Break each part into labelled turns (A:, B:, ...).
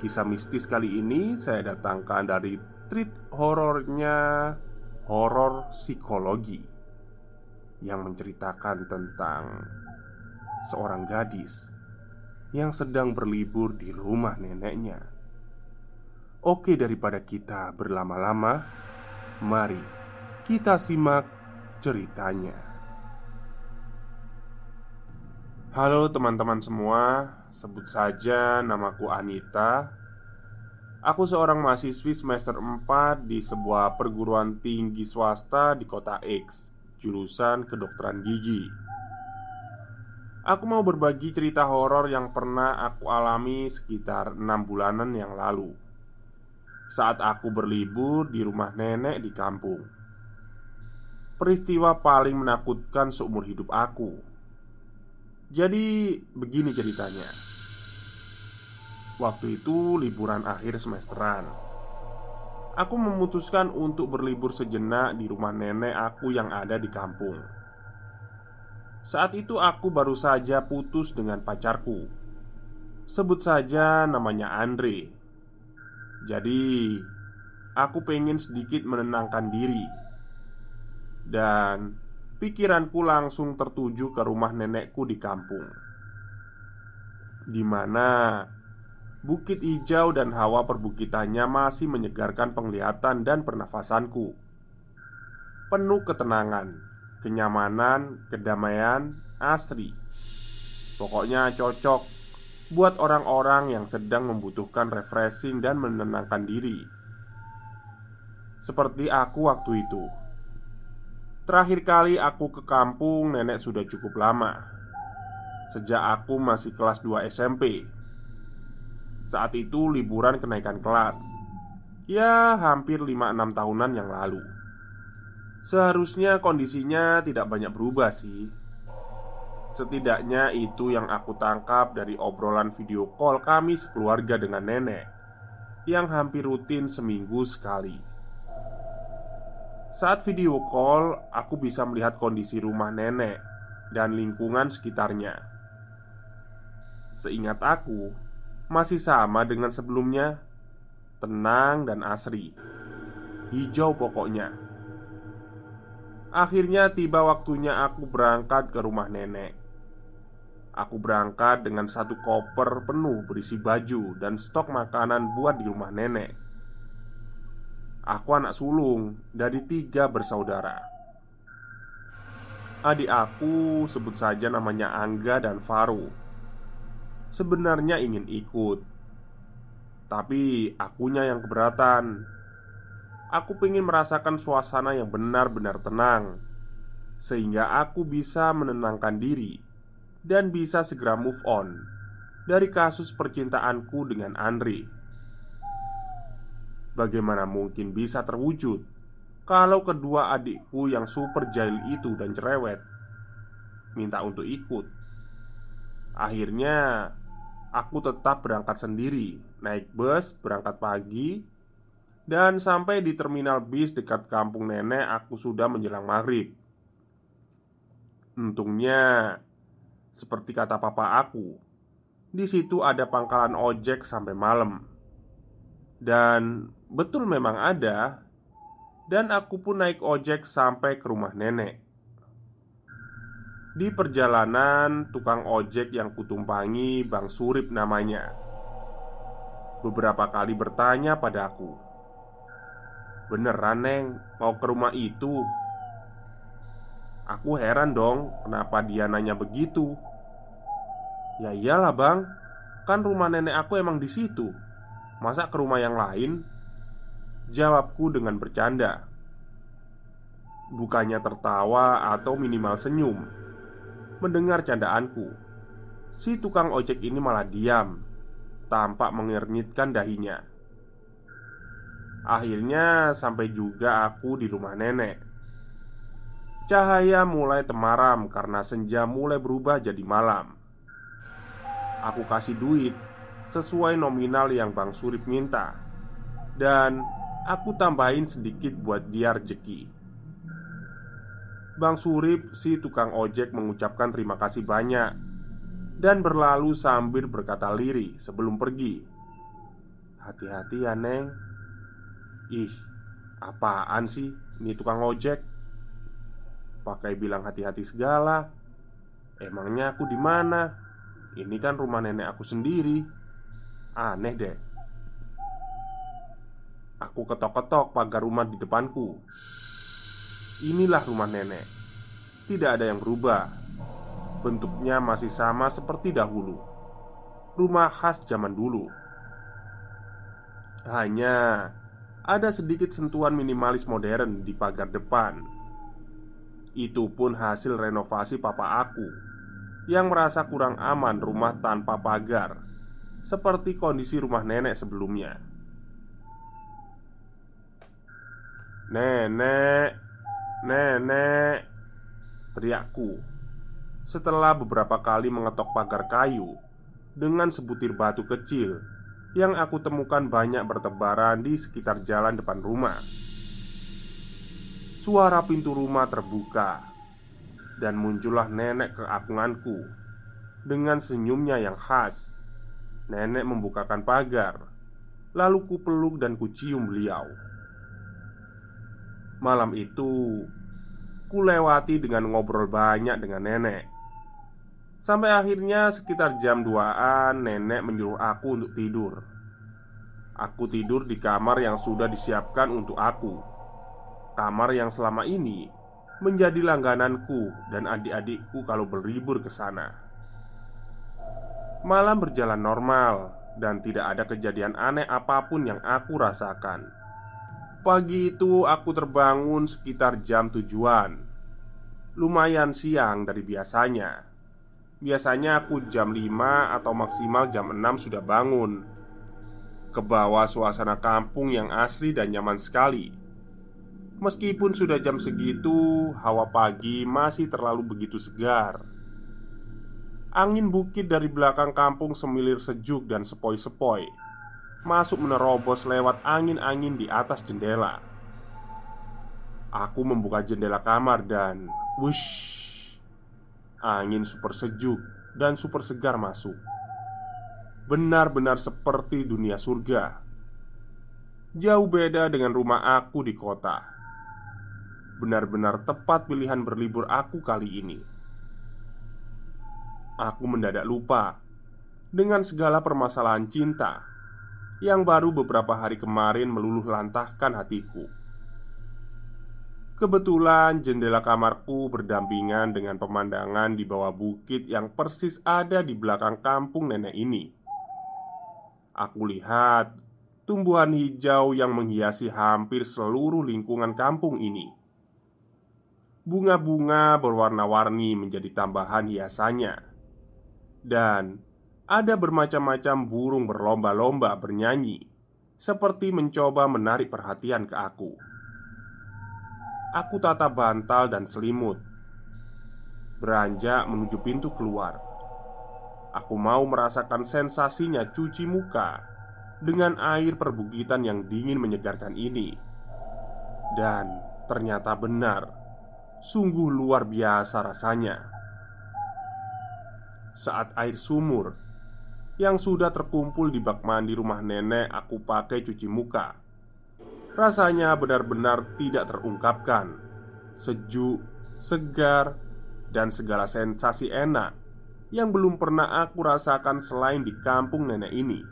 A: Kisah mistis kali ini saya datangkan dari treat horornya Horor psikologi Yang menceritakan tentang Seorang gadis Yang sedang berlibur di rumah neneknya. Oke daripada kita berlama-lama Mari kita simak ceritanya Halo teman-teman semua, sebut saja namaku Anita. Aku seorang mahasiswi semester 4 di sebuah perguruan tinggi swasta di kota X, jurusan kedokteran gigi. Aku mau berbagi cerita horor yang pernah aku alami sekitar enam bulanan yang lalu. Saat aku berlibur di rumah nenek di kampung. Peristiwa paling menakutkan seumur hidup aku jadi begini ceritanya. Waktu itu liburan akhir semesteran. Aku memutuskan untuk berlibur sejenak di rumah nenek aku yang ada di kampung. Saat itu aku baru saja putus dengan pacarku. Sebut saja namanya Andre. Jadi Aku pengen sedikit menenangkan diri. Dan pikiranku langsung tertuju ke rumah nenekku di kampung, di mana bukit hijau dan hawa perbukitannya masih menyegarkan penglihatan dan pernafasanku. Penuh ketenangan, kenyamanan, kedamaian asri. Pokoknya cocok buat orang-orang yang sedang membutuhkan refreshing dan menenangkan diri. Seperti aku waktu itu. Terakhir kali aku ke kampung nenek sudah cukup lama. Sejak aku masih kelas 2 SMP Saat itu liburan kenaikan kelas. Ya hampir 5-6 tahunan yang lalu. Seharusnya kondisinya tidak banyak berubah sih. Setidaknya itu yang aku tangkap dari obrolan video call kami sekeluarga dengan nenek Yang hampir rutin seminggu sekali saat video call, aku bisa melihat kondisi rumah nenek dan lingkungan sekitarnya. Seingat aku, masih sama dengan sebelumnya, tenang dan asri, hijau pokoknya. Akhirnya tiba waktunya aku berangkat ke rumah nenek. Aku berangkat dengan satu koper penuh berisi baju dan stok makanan buat di rumah nenek. Aku anak sulung dari tiga bersaudara. Adik aku sebut saja namanya Angga dan Faru. Sebenarnya ingin ikut Tapi akunya yang keberatan. Aku ingin merasakan suasana yang benar-benar tenang Sehingga aku bisa menenangkan diri Dan bisa segera move on Dari kasus percintaanku dengan Andri Bagaimana mungkin bisa terwujud kalau kedua adikku yang super jahil itu dan cerewet minta untuk ikut. Akhirnya, aku tetap berangkat sendiri, naik bus, berangkat pagi, dan sampai di terminal bis dekat kampung nenek. Aku sudah menjelang maghrib. Untungnya, seperti kata papa aku, di situ ada pangkalan ojek sampai malam. Dan betul memang ada. Dan aku pun naik ojek sampai ke rumah nenek. Di perjalanan, tukang ojek yang kutumpangi Bang Surip namanya Beberapa kali bertanya padaku Beneran Neng, mau ke rumah itu? Aku heran dong, kenapa dia nanya begitu Ya iyalah bang, kan rumah nenek aku emang di situ. Masa ke rumah yang lain? Jawabku dengan bercanda. Bukannya tertawa atau minimal senyum. Mendengar candaanku Si tukang ojek ini malah diam Tampak mengernyitkan dahinya. Akhirnya sampai juga aku di rumah nenek. Cahaya mulai temaram karena senja mulai berubah jadi malam. Aku kasih duit sesuai nominal yang Bang Surip minta. Dan aku tambahin sedikit buat dia rezeki Bang Surip si tukang ojek mengucapkan terima kasih banyak Dan berlalu sambil berkata liri sebelum pergi. Hati-hati ya Neng. Ih, apaan sih ini tukang ojek? Pakai bilang hati-hati segala. Emangnya aku di mana? Ini kan rumah nenek aku sendiri. Aneh deh Aku ketok-ketok pagar rumah di depanku. Inilah rumah nenek. Tidak ada yang berubah. Bentuknya masih sama seperti dahulu. Rumah khas zaman dulu. Hanya ada sedikit sentuhan minimalis modern di pagar depan. Itu pun hasil renovasi papa aku yang merasa kurang aman rumah tanpa pagar, seperti kondisi rumah nenek sebelumnya. "Nenek, nenek!" teriakku setelah beberapa kali mengetok pagar kayu dengan sebutir batu kecil yang aku temukan banyak bertebaran di sekitar jalan depan rumah. Suara pintu rumah terbuka dan muncullah nenek keagunganku Dengan senyumnya yang khas Nenek membukakan pagar Lalu ku peluk dan ku cium beliau Malam itu Ku lewati dengan ngobrol banyak dengan nenek Sampai akhirnya sekitar jam 2an Nenek menyuruh aku untuk tidur Aku tidur di kamar yang sudah disiapkan untuk aku Kamar yang selama ini menjadi langgananku dan adik-adikku kalau berlibur ke sana. Malam berjalan normal dan tidak ada kejadian aneh apa pun yang aku rasakan. Pagi itu aku terbangun sekitar jam tujuan. Lumayan siang dari biasanya. Biasanya aku jam 5 atau maksimal jam 6 sudah bangun. Ke bawah suasana kampung yang asli dan nyaman sekali. Meskipun sudah jam segitu, hawa pagi masih terlalu begitu segar. Angin bukit dari belakang kampung semilir sejuk dan sepoi-sepoi Masuk menerobos lewat angin-angin di atas jendela. Aku membuka jendela kamar dan Wush Angin super sejuk dan super segar masuk. Benar-benar seperti dunia surga. Jauh beda dengan rumah aku di kota. Benar-benar tepat pilihan berlibur aku kali ini. Aku mendadak lupa dengan segala permasalahan cinta yang baru beberapa hari kemarin meluluh lantahkan hatiku. Kebetulan jendela kamarku berdampingan dengan pemandangan di bawah bukit yang persis ada di belakang kampung nenek ini. Aku lihat tumbuhan hijau yang menghiasi hampir seluruh lingkungan kampung ini Bunga-bunga berwarna-warni menjadi tambahan hiasannya Dan ada bermacam-macam burung berlomba-lomba bernyanyi Seperti mencoba menarik perhatian ke aku Aku tata bantal dan selimut beranjak menuju pintu keluar. Aku mau merasakan sensasinya cuci muka dengan air perbukitan yang dingin menyegarkan ini. Dan ternyata benar, sungguh luar biasa rasanya. Saat air sumur yang sudah terkumpul di bak mandi rumah nenek aku pakai cuci muka. Rasanya benar-benar tidak terungkapkan. Sejuk, segar, dan segala sensasi enak Yang belum pernah aku rasakan selain di kampung nenek ini.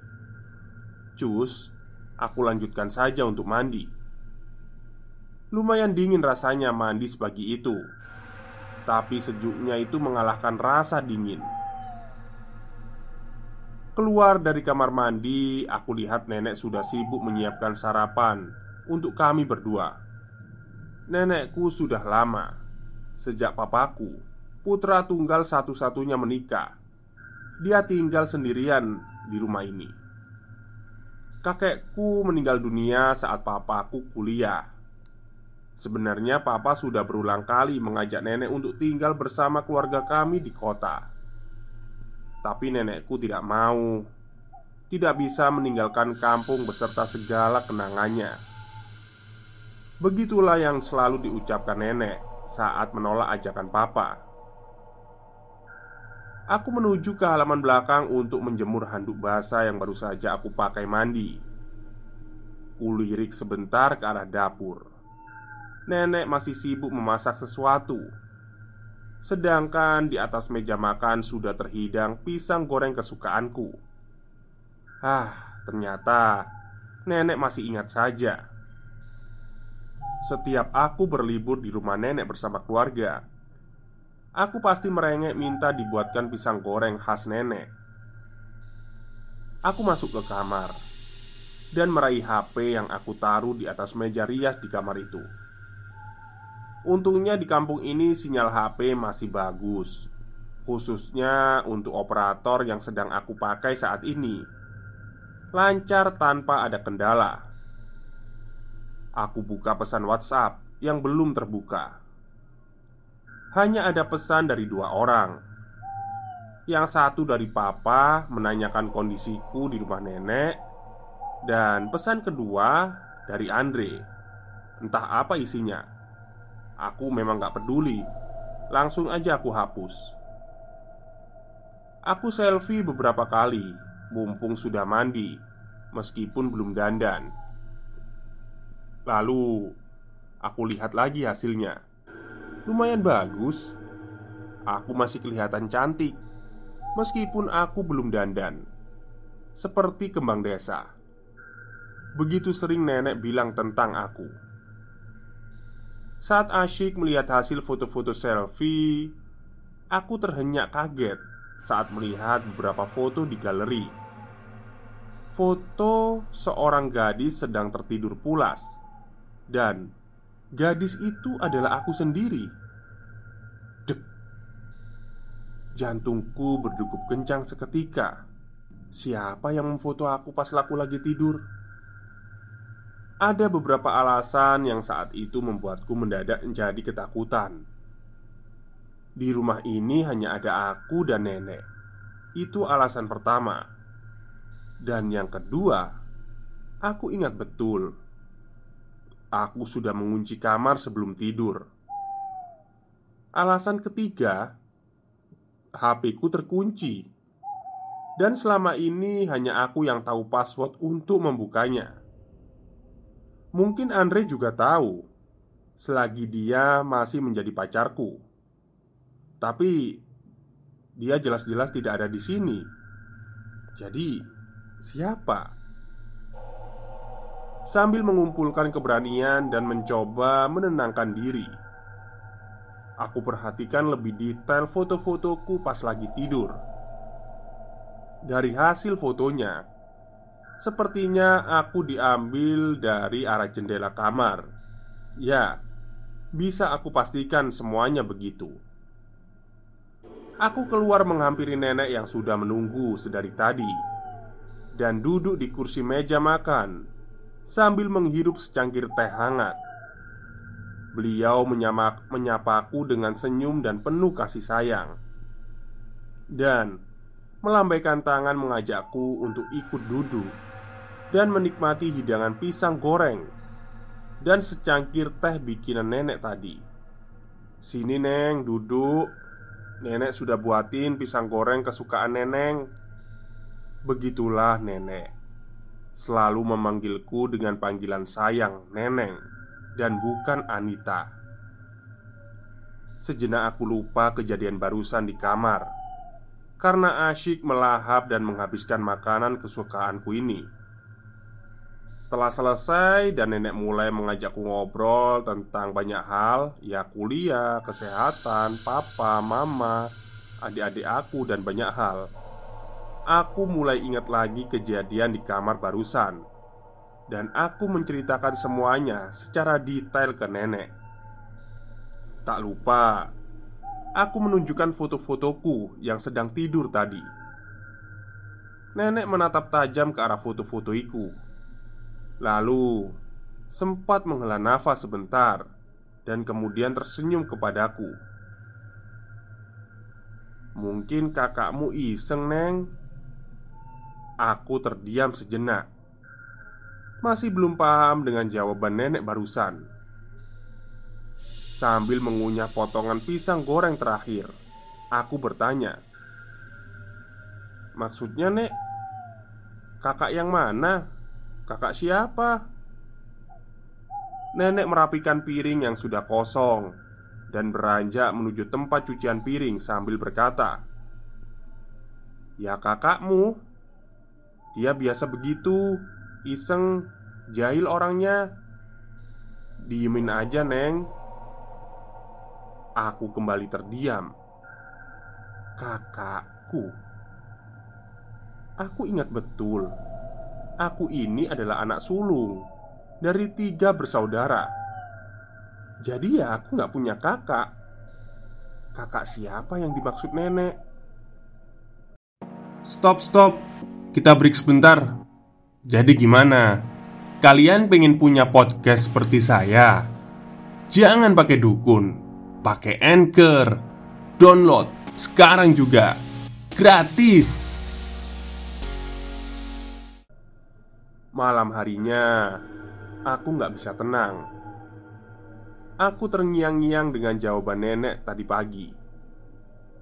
A: Cus, aku lanjutkan saja untuk mandi. Lumayan dingin rasanya mandi sebagi itu. Tapi sejuknya itu mengalahkan rasa dingin Keluar dari kamar mandi, aku lihat nenek sudah sibuk menyiapkan sarapan untuk kami berdua. Nenekku sudah lama sejak papaku, putra tunggal satu-satunya menikah. Dia tinggal sendirian di rumah ini. Kakekku meninggal dunia saat papaku kuliah. Sebenarnya, papa sudah berulang kali mengajak nenek untuk tinggal bersama keluarga kami di kota. Tapi nenekku tidak mau. Tidak bisa meninggalkan kampung beserta segala kenangannya. Begitulah yang selalu diucapkan nenek saat menolak ajakan papa. Aku menuju ke halaman belakang untuk menjemur handuk basah yang baru saja aku pakai mandi. Kulirik sebentar ke arah dapur. Nenek masih sibuk memasak sesuatu Sedangkan di atas meja makan sudah terhidang pisang goreng kesukaanku. Ah, ternyata nenek masih ingat saja. Setiap aku berlibur di rumah nenek bersama keluarga, aku pasti merengek minta dibuatkan pisang goreng khas nenek. Aku masuk ke kamar dan meraih HP yang aku taruh di atas meja rias di kamar itu. Untungnya di kampung ini sinyal HP masih bagus Khususnya untuk operator yang sedang aku pakai saat ini. Lancar tanpa ada kendala. Aku buka pesan WhatsApp yang belum terbuka. Hanya ada pesan dari dua orang. Yang satu dari papa menanyakan kondisiku di rumah nenek Dan pesan kedua dari Andre. Entah apa isinya Aku memang gak peduli. Langsung aja aku hapus. Aku selfie beberapa kali. Mumpung sudah mandi Meskipun belum dandan. Lalu Aku lihat lagi hasilnya. Lumayan bagus. Aku masih kelihatan cantik Meskipun aku belum dandan. Seperti kembang desa. Begitu sering nenek bilang tentang aku saat asyik melihat hasil foto-foto selfie, aku terhenyak kaget saat melihat beberapa foto di galeri. Foto seorang gadis sedang tertidur pulas, dan gadis itu adalah aku sendiri. Dek, jantungku berdegup kencang seketika. Siapa yang memfoto aku pas laku lagi tidur? Ada beberapa alasan yang saat itu membuatku mendadak menjadi ketakutan. Di rumah ini hanya ada aku dan nenek. Itu alasan pertama. Dan yang kedua, aku ingat betul. Aku sudah mengunci kamar sebelum tidur. Alasan ketiga, HP ku terkunci. Dan selama ini hanya aku yang tahu password untuk membukanya. Mungkin Andre juga tahu Selagi dia masih menjadi pacarku. Tapi Dia jelas-jelas tidak ada di sini. Jadi Siapa? Sambil mengumpulkan keberanian dan mencoba menenangkan diri Aku perhatikan lebih detail foto-fotoku pas lagi tidur. Dari hasil fotonya Sepertinya aku diambil dari arah jendela kamar. Ya, bisa aku pastikan semuanya begitu. Aku keluar menghampiri nenek yang sudah menunggu sedari tadi dan duduk di kursi meja makan sambil menghirup secangkir teh hangat. Beliau menyamak, menyapaku dengan senyum dan penuh kasih sayang Dan melambaikan tangan mengajakku untuk ikut duduk Dan menikmati hidangan pisang goreng Dan secangkir teh bikinan nenek tadi. Sini neng, duduk. Nenek sudah buatin pisang goreng kesukaan neneng. Begitulah nenek. Selalu memanggilku dengan panggilan sayang neneng dan bukan Anita. Sejenak aku lupa kejadian barusan di kamar. Karena asyik melahap dan menghabiskan makanan kesukaanku ini. Setelah selesai dan nenek mulai mengajakku ngobrol tentang banyak hal, ya kuliah, kesehatan, papa, mama, adik-adik aku dan banyak hal. Aku mulai ingat lagi kejadian di kamar barusan dan aku menceritakan semuanya secara detail ke nenek. Tak lupa, aku menunjukkan foto-fotoku yang sedang tidur tadi. Nenek menatap tajam ke arah foto-foto itu, lalu sempat menghela nafas sebentar dan kemudian tersenyum kepadaku. Mungkin kakakmu iseng, Neng. Aku terdiam sejenak masih belum paham dengan jawaban nenek barusan. Sambil mengunyah potongan pisang goreng terakhir, aku bertanya, "Maksudnya, Nek, kakak yang mana? Kakak siapa?" Nenek merapikan piring yang sudah kosong dan beranjak menuju tempat cucian piring sambil berkata, "Ya, kakakmu. Dia biasa begitu." Iseng Jahil orangnya Diemin aja neng Aku kembali terdiam Kakakku Aku ingat betul Aku ini adalah anak sulung Dari tiga bersaudara. Jadi ya aku gak punya kakak. Kakak siapa yang dimaksud nenek?
B: Stop, stop. Kita break sebentar. Jadi gimana? Kalian pengen punya podcast seperti saya? Jangan pakai dukun Pakai Anchor. Download sekarang juga. Gratis
A: Malam harinya. Aku nggak bisa tenang. Aku terngiang-ngiang dengan jawaban nenek tadi pagi.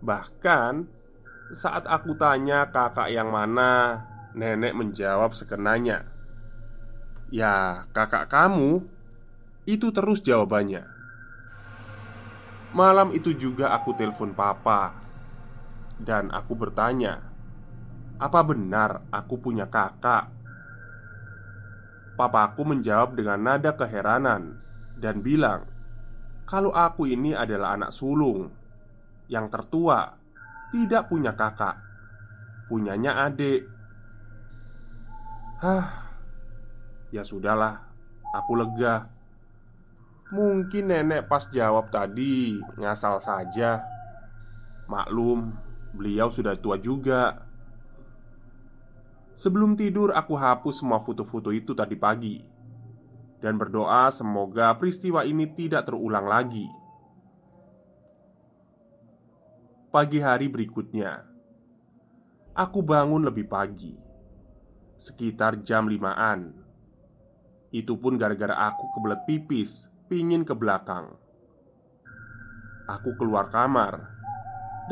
A: Bahkan Saat aku tanya kakak yang mana Nenek menjawab sekenanya Ya kakak kamu? Itu terus jawabannya. Malam itu juga aku telepon papa Dan aku bertanya Apa benar aku punya kakak? Papaku menjawab dengan nada keheranan Dan bilang Kalau aku ini adalah anak sulung Yang tertua Tidak punya kakak Punyanya adik Hah, ya sudahlah, aku lega. Mungkin nenek pas jawab tadi ngasal saja. Maklum, beliau sudah tua juga. Sebelum tidur, aku hapus semua foto-foto itu tadi pagi. Dan berdoa semoga peristiwa ini tidak terulang lagi. Pagi hari berikutnya, aku bangun lebih pagi Sekitar jam limaan. Itu pun gara-gara aku kebelet pipis Pingin ke belakang. Aku keluar kamar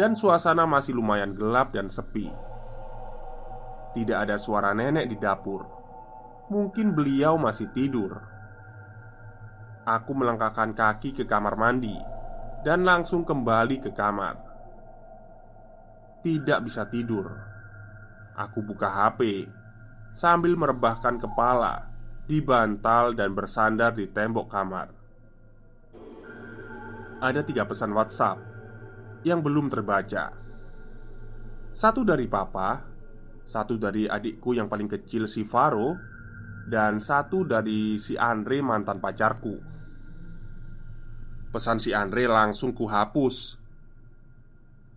A: Dan suasana masih lumayan gelap dan sepi Tidak ada suara nenek di dapur Mungkin beliau masih tidur Aku melangkahkan kaki ke kamar mandi Dan langsung kembali ke kamar Tidak bisa tidur Aku buka HP sambil merebahkan kepala di bantal dan bersandar di tembok kamar. Ada tiga pesan WhatsApp yang belum terbaca. Satu dari papa, satu dari adikku yang paling kecil si Faro, dan satu dari si Andre mantan pacarku. Pesan si Andre langsung kuhapus.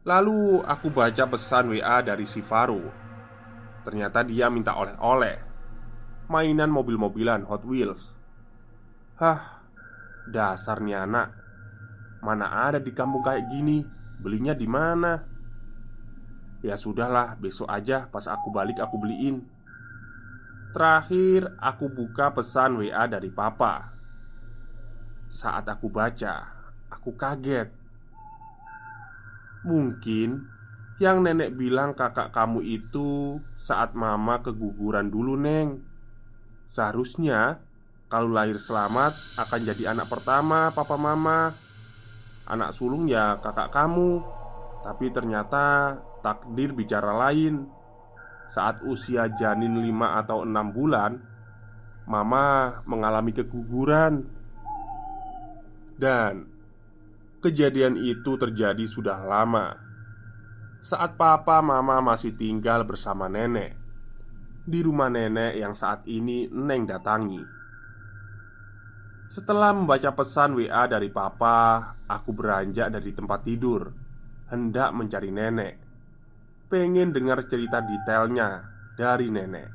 A: Lalu aku baca pesan WA dari si Faro Ternyata dia minta oleh-oleh Mainan mobil-mobilan Hot Wheels Hah Dasar nih anak Mana ada di kampung kayak gini Belinya di mana? Ya sudahlah, besok aja pas aku balik aku beliin Terakhir, aku buka pesan WA dari papa Saat aku baca, aku kaget Mungkin yang nenek bilang kakak kamu itu saat mama keguguran dulu, Neng. Seharusnya kalau lahir selamat akan jadi anak pertama papa mama. Anak sulung ya kakak kamu. Tapi ternyata takdir bicara lain. Saat usia janin 5 atau 6 bulan, mama mengalami keguguran. Dan kejadian itu terjadi sudah lama saat papa mama masih tinggal bersama nenek di rumah nenek yang saat ini Neng datangi. Setelah membaca pesan WA dari papa, aku beranjak dari tempat tidur, hendak mencari nenek. Pengen dengar cerita detailnya dari nenek.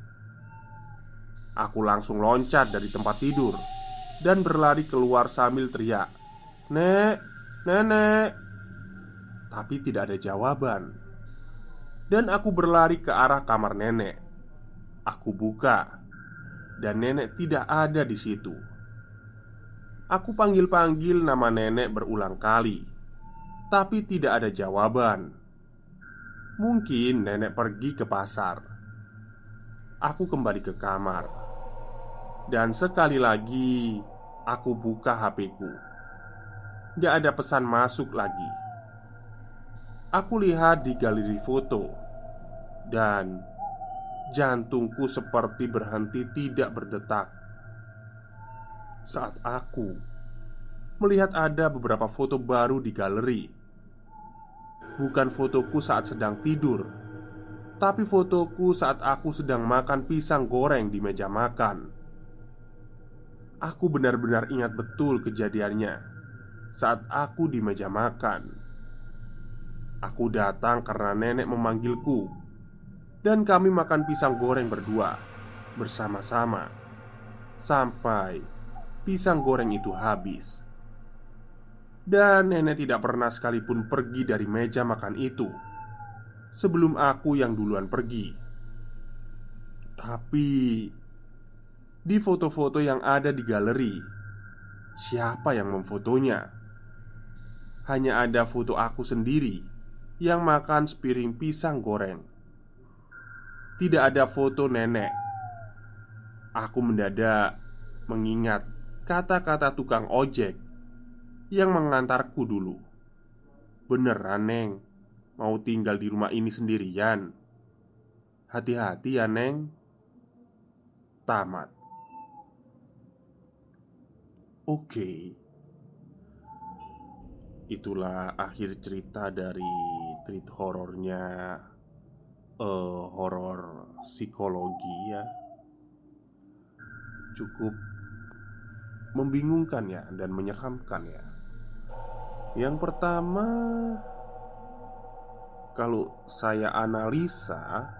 A: Aku langsung loncat dari tempat tidur dan berlari keluar sambil teriak, "Nek, nenek!" tapi tidak ada jawaban. Dan aku berlari ke arah kamar nenek. Aku buka, dan nenek tidak ada di situ. Aku panggil-panggil nama nenek berulang kali, tapi tidak ada jawaban. Mungkin nenek pergi ke pasar. Aku kembali ke kamar, dan sekali lagi aku buka HP-ku. Gak ada pesan masuk lagi. Aku lihat di galeri foto Dan Jantungku seperti berhenti tidak berdetak Saat aku Melihat ada beberapa foto baru di galeri Bukan fotoku saat sedang tidur Tapi fotoku saat aku sedang makan pisang goreng di meja makan. Aku benar-benar ingat betul kejadiannya Saat aku di meja makan. Aku datang karena nenek memanggilku Dan kami makan pisang goreng berdua Bersama-sama Sampai pisang goreng itu habis Dan nenek tidak pernah sekalipun pergi dari meja makan itu Sebelum aku yang duluan pergi Tapi Di foto-foto yang ada di galeri Siapa yang memfotonya? Hanya ada foto aku sendiri yang makan sepiring pisang goreng. Tidak ada foto nenek. Aku mendadak mengingat kata-kata tukang ojek yang mengantarku dulu. Beneran, Neng, mau tinggal di rumah ini sendirian. Hati-hati ya, Neng. Tamat. Oke. Itulah akhir cerita dari treat horornya uh, horor psikologi ya cukup membingungkan ya dan menyeramkan ya. Yang pertama kalau saya analisa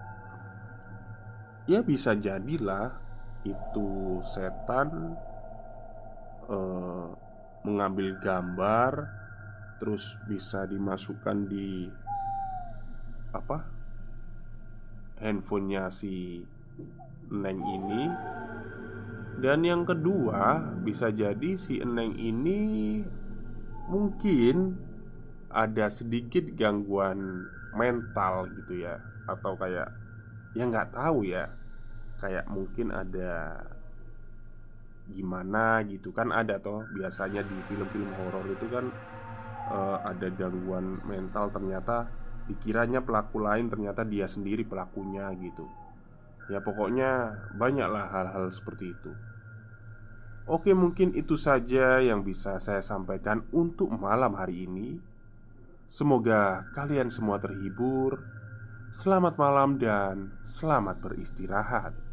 A: ya bisa jadilah itu setan uh, mengambil gambar terus bisa dimasukkan di apa handphonenya si Neng ini. Dan yang kedua bisa jadi si Neng ini mungkin ada sedikit gangguan mental gitu ya atau kayak ya nggak tahu ya kayak mungkin ada gimana gitu. Kan ada toh biasanya di film-film horor itu kan uh, ada gangguan mental. Ternyata dikiranya pelaku lain ternyata dia sendiri pelakunya gitu. Ya pokoknya banyaklah hal-hal seperti itu Oke mungkin itu saja yang bisa saya sampaikan untuk malam hari ini. Semoga kalian semua terhibur. Selamat malam dan selamat beristirahat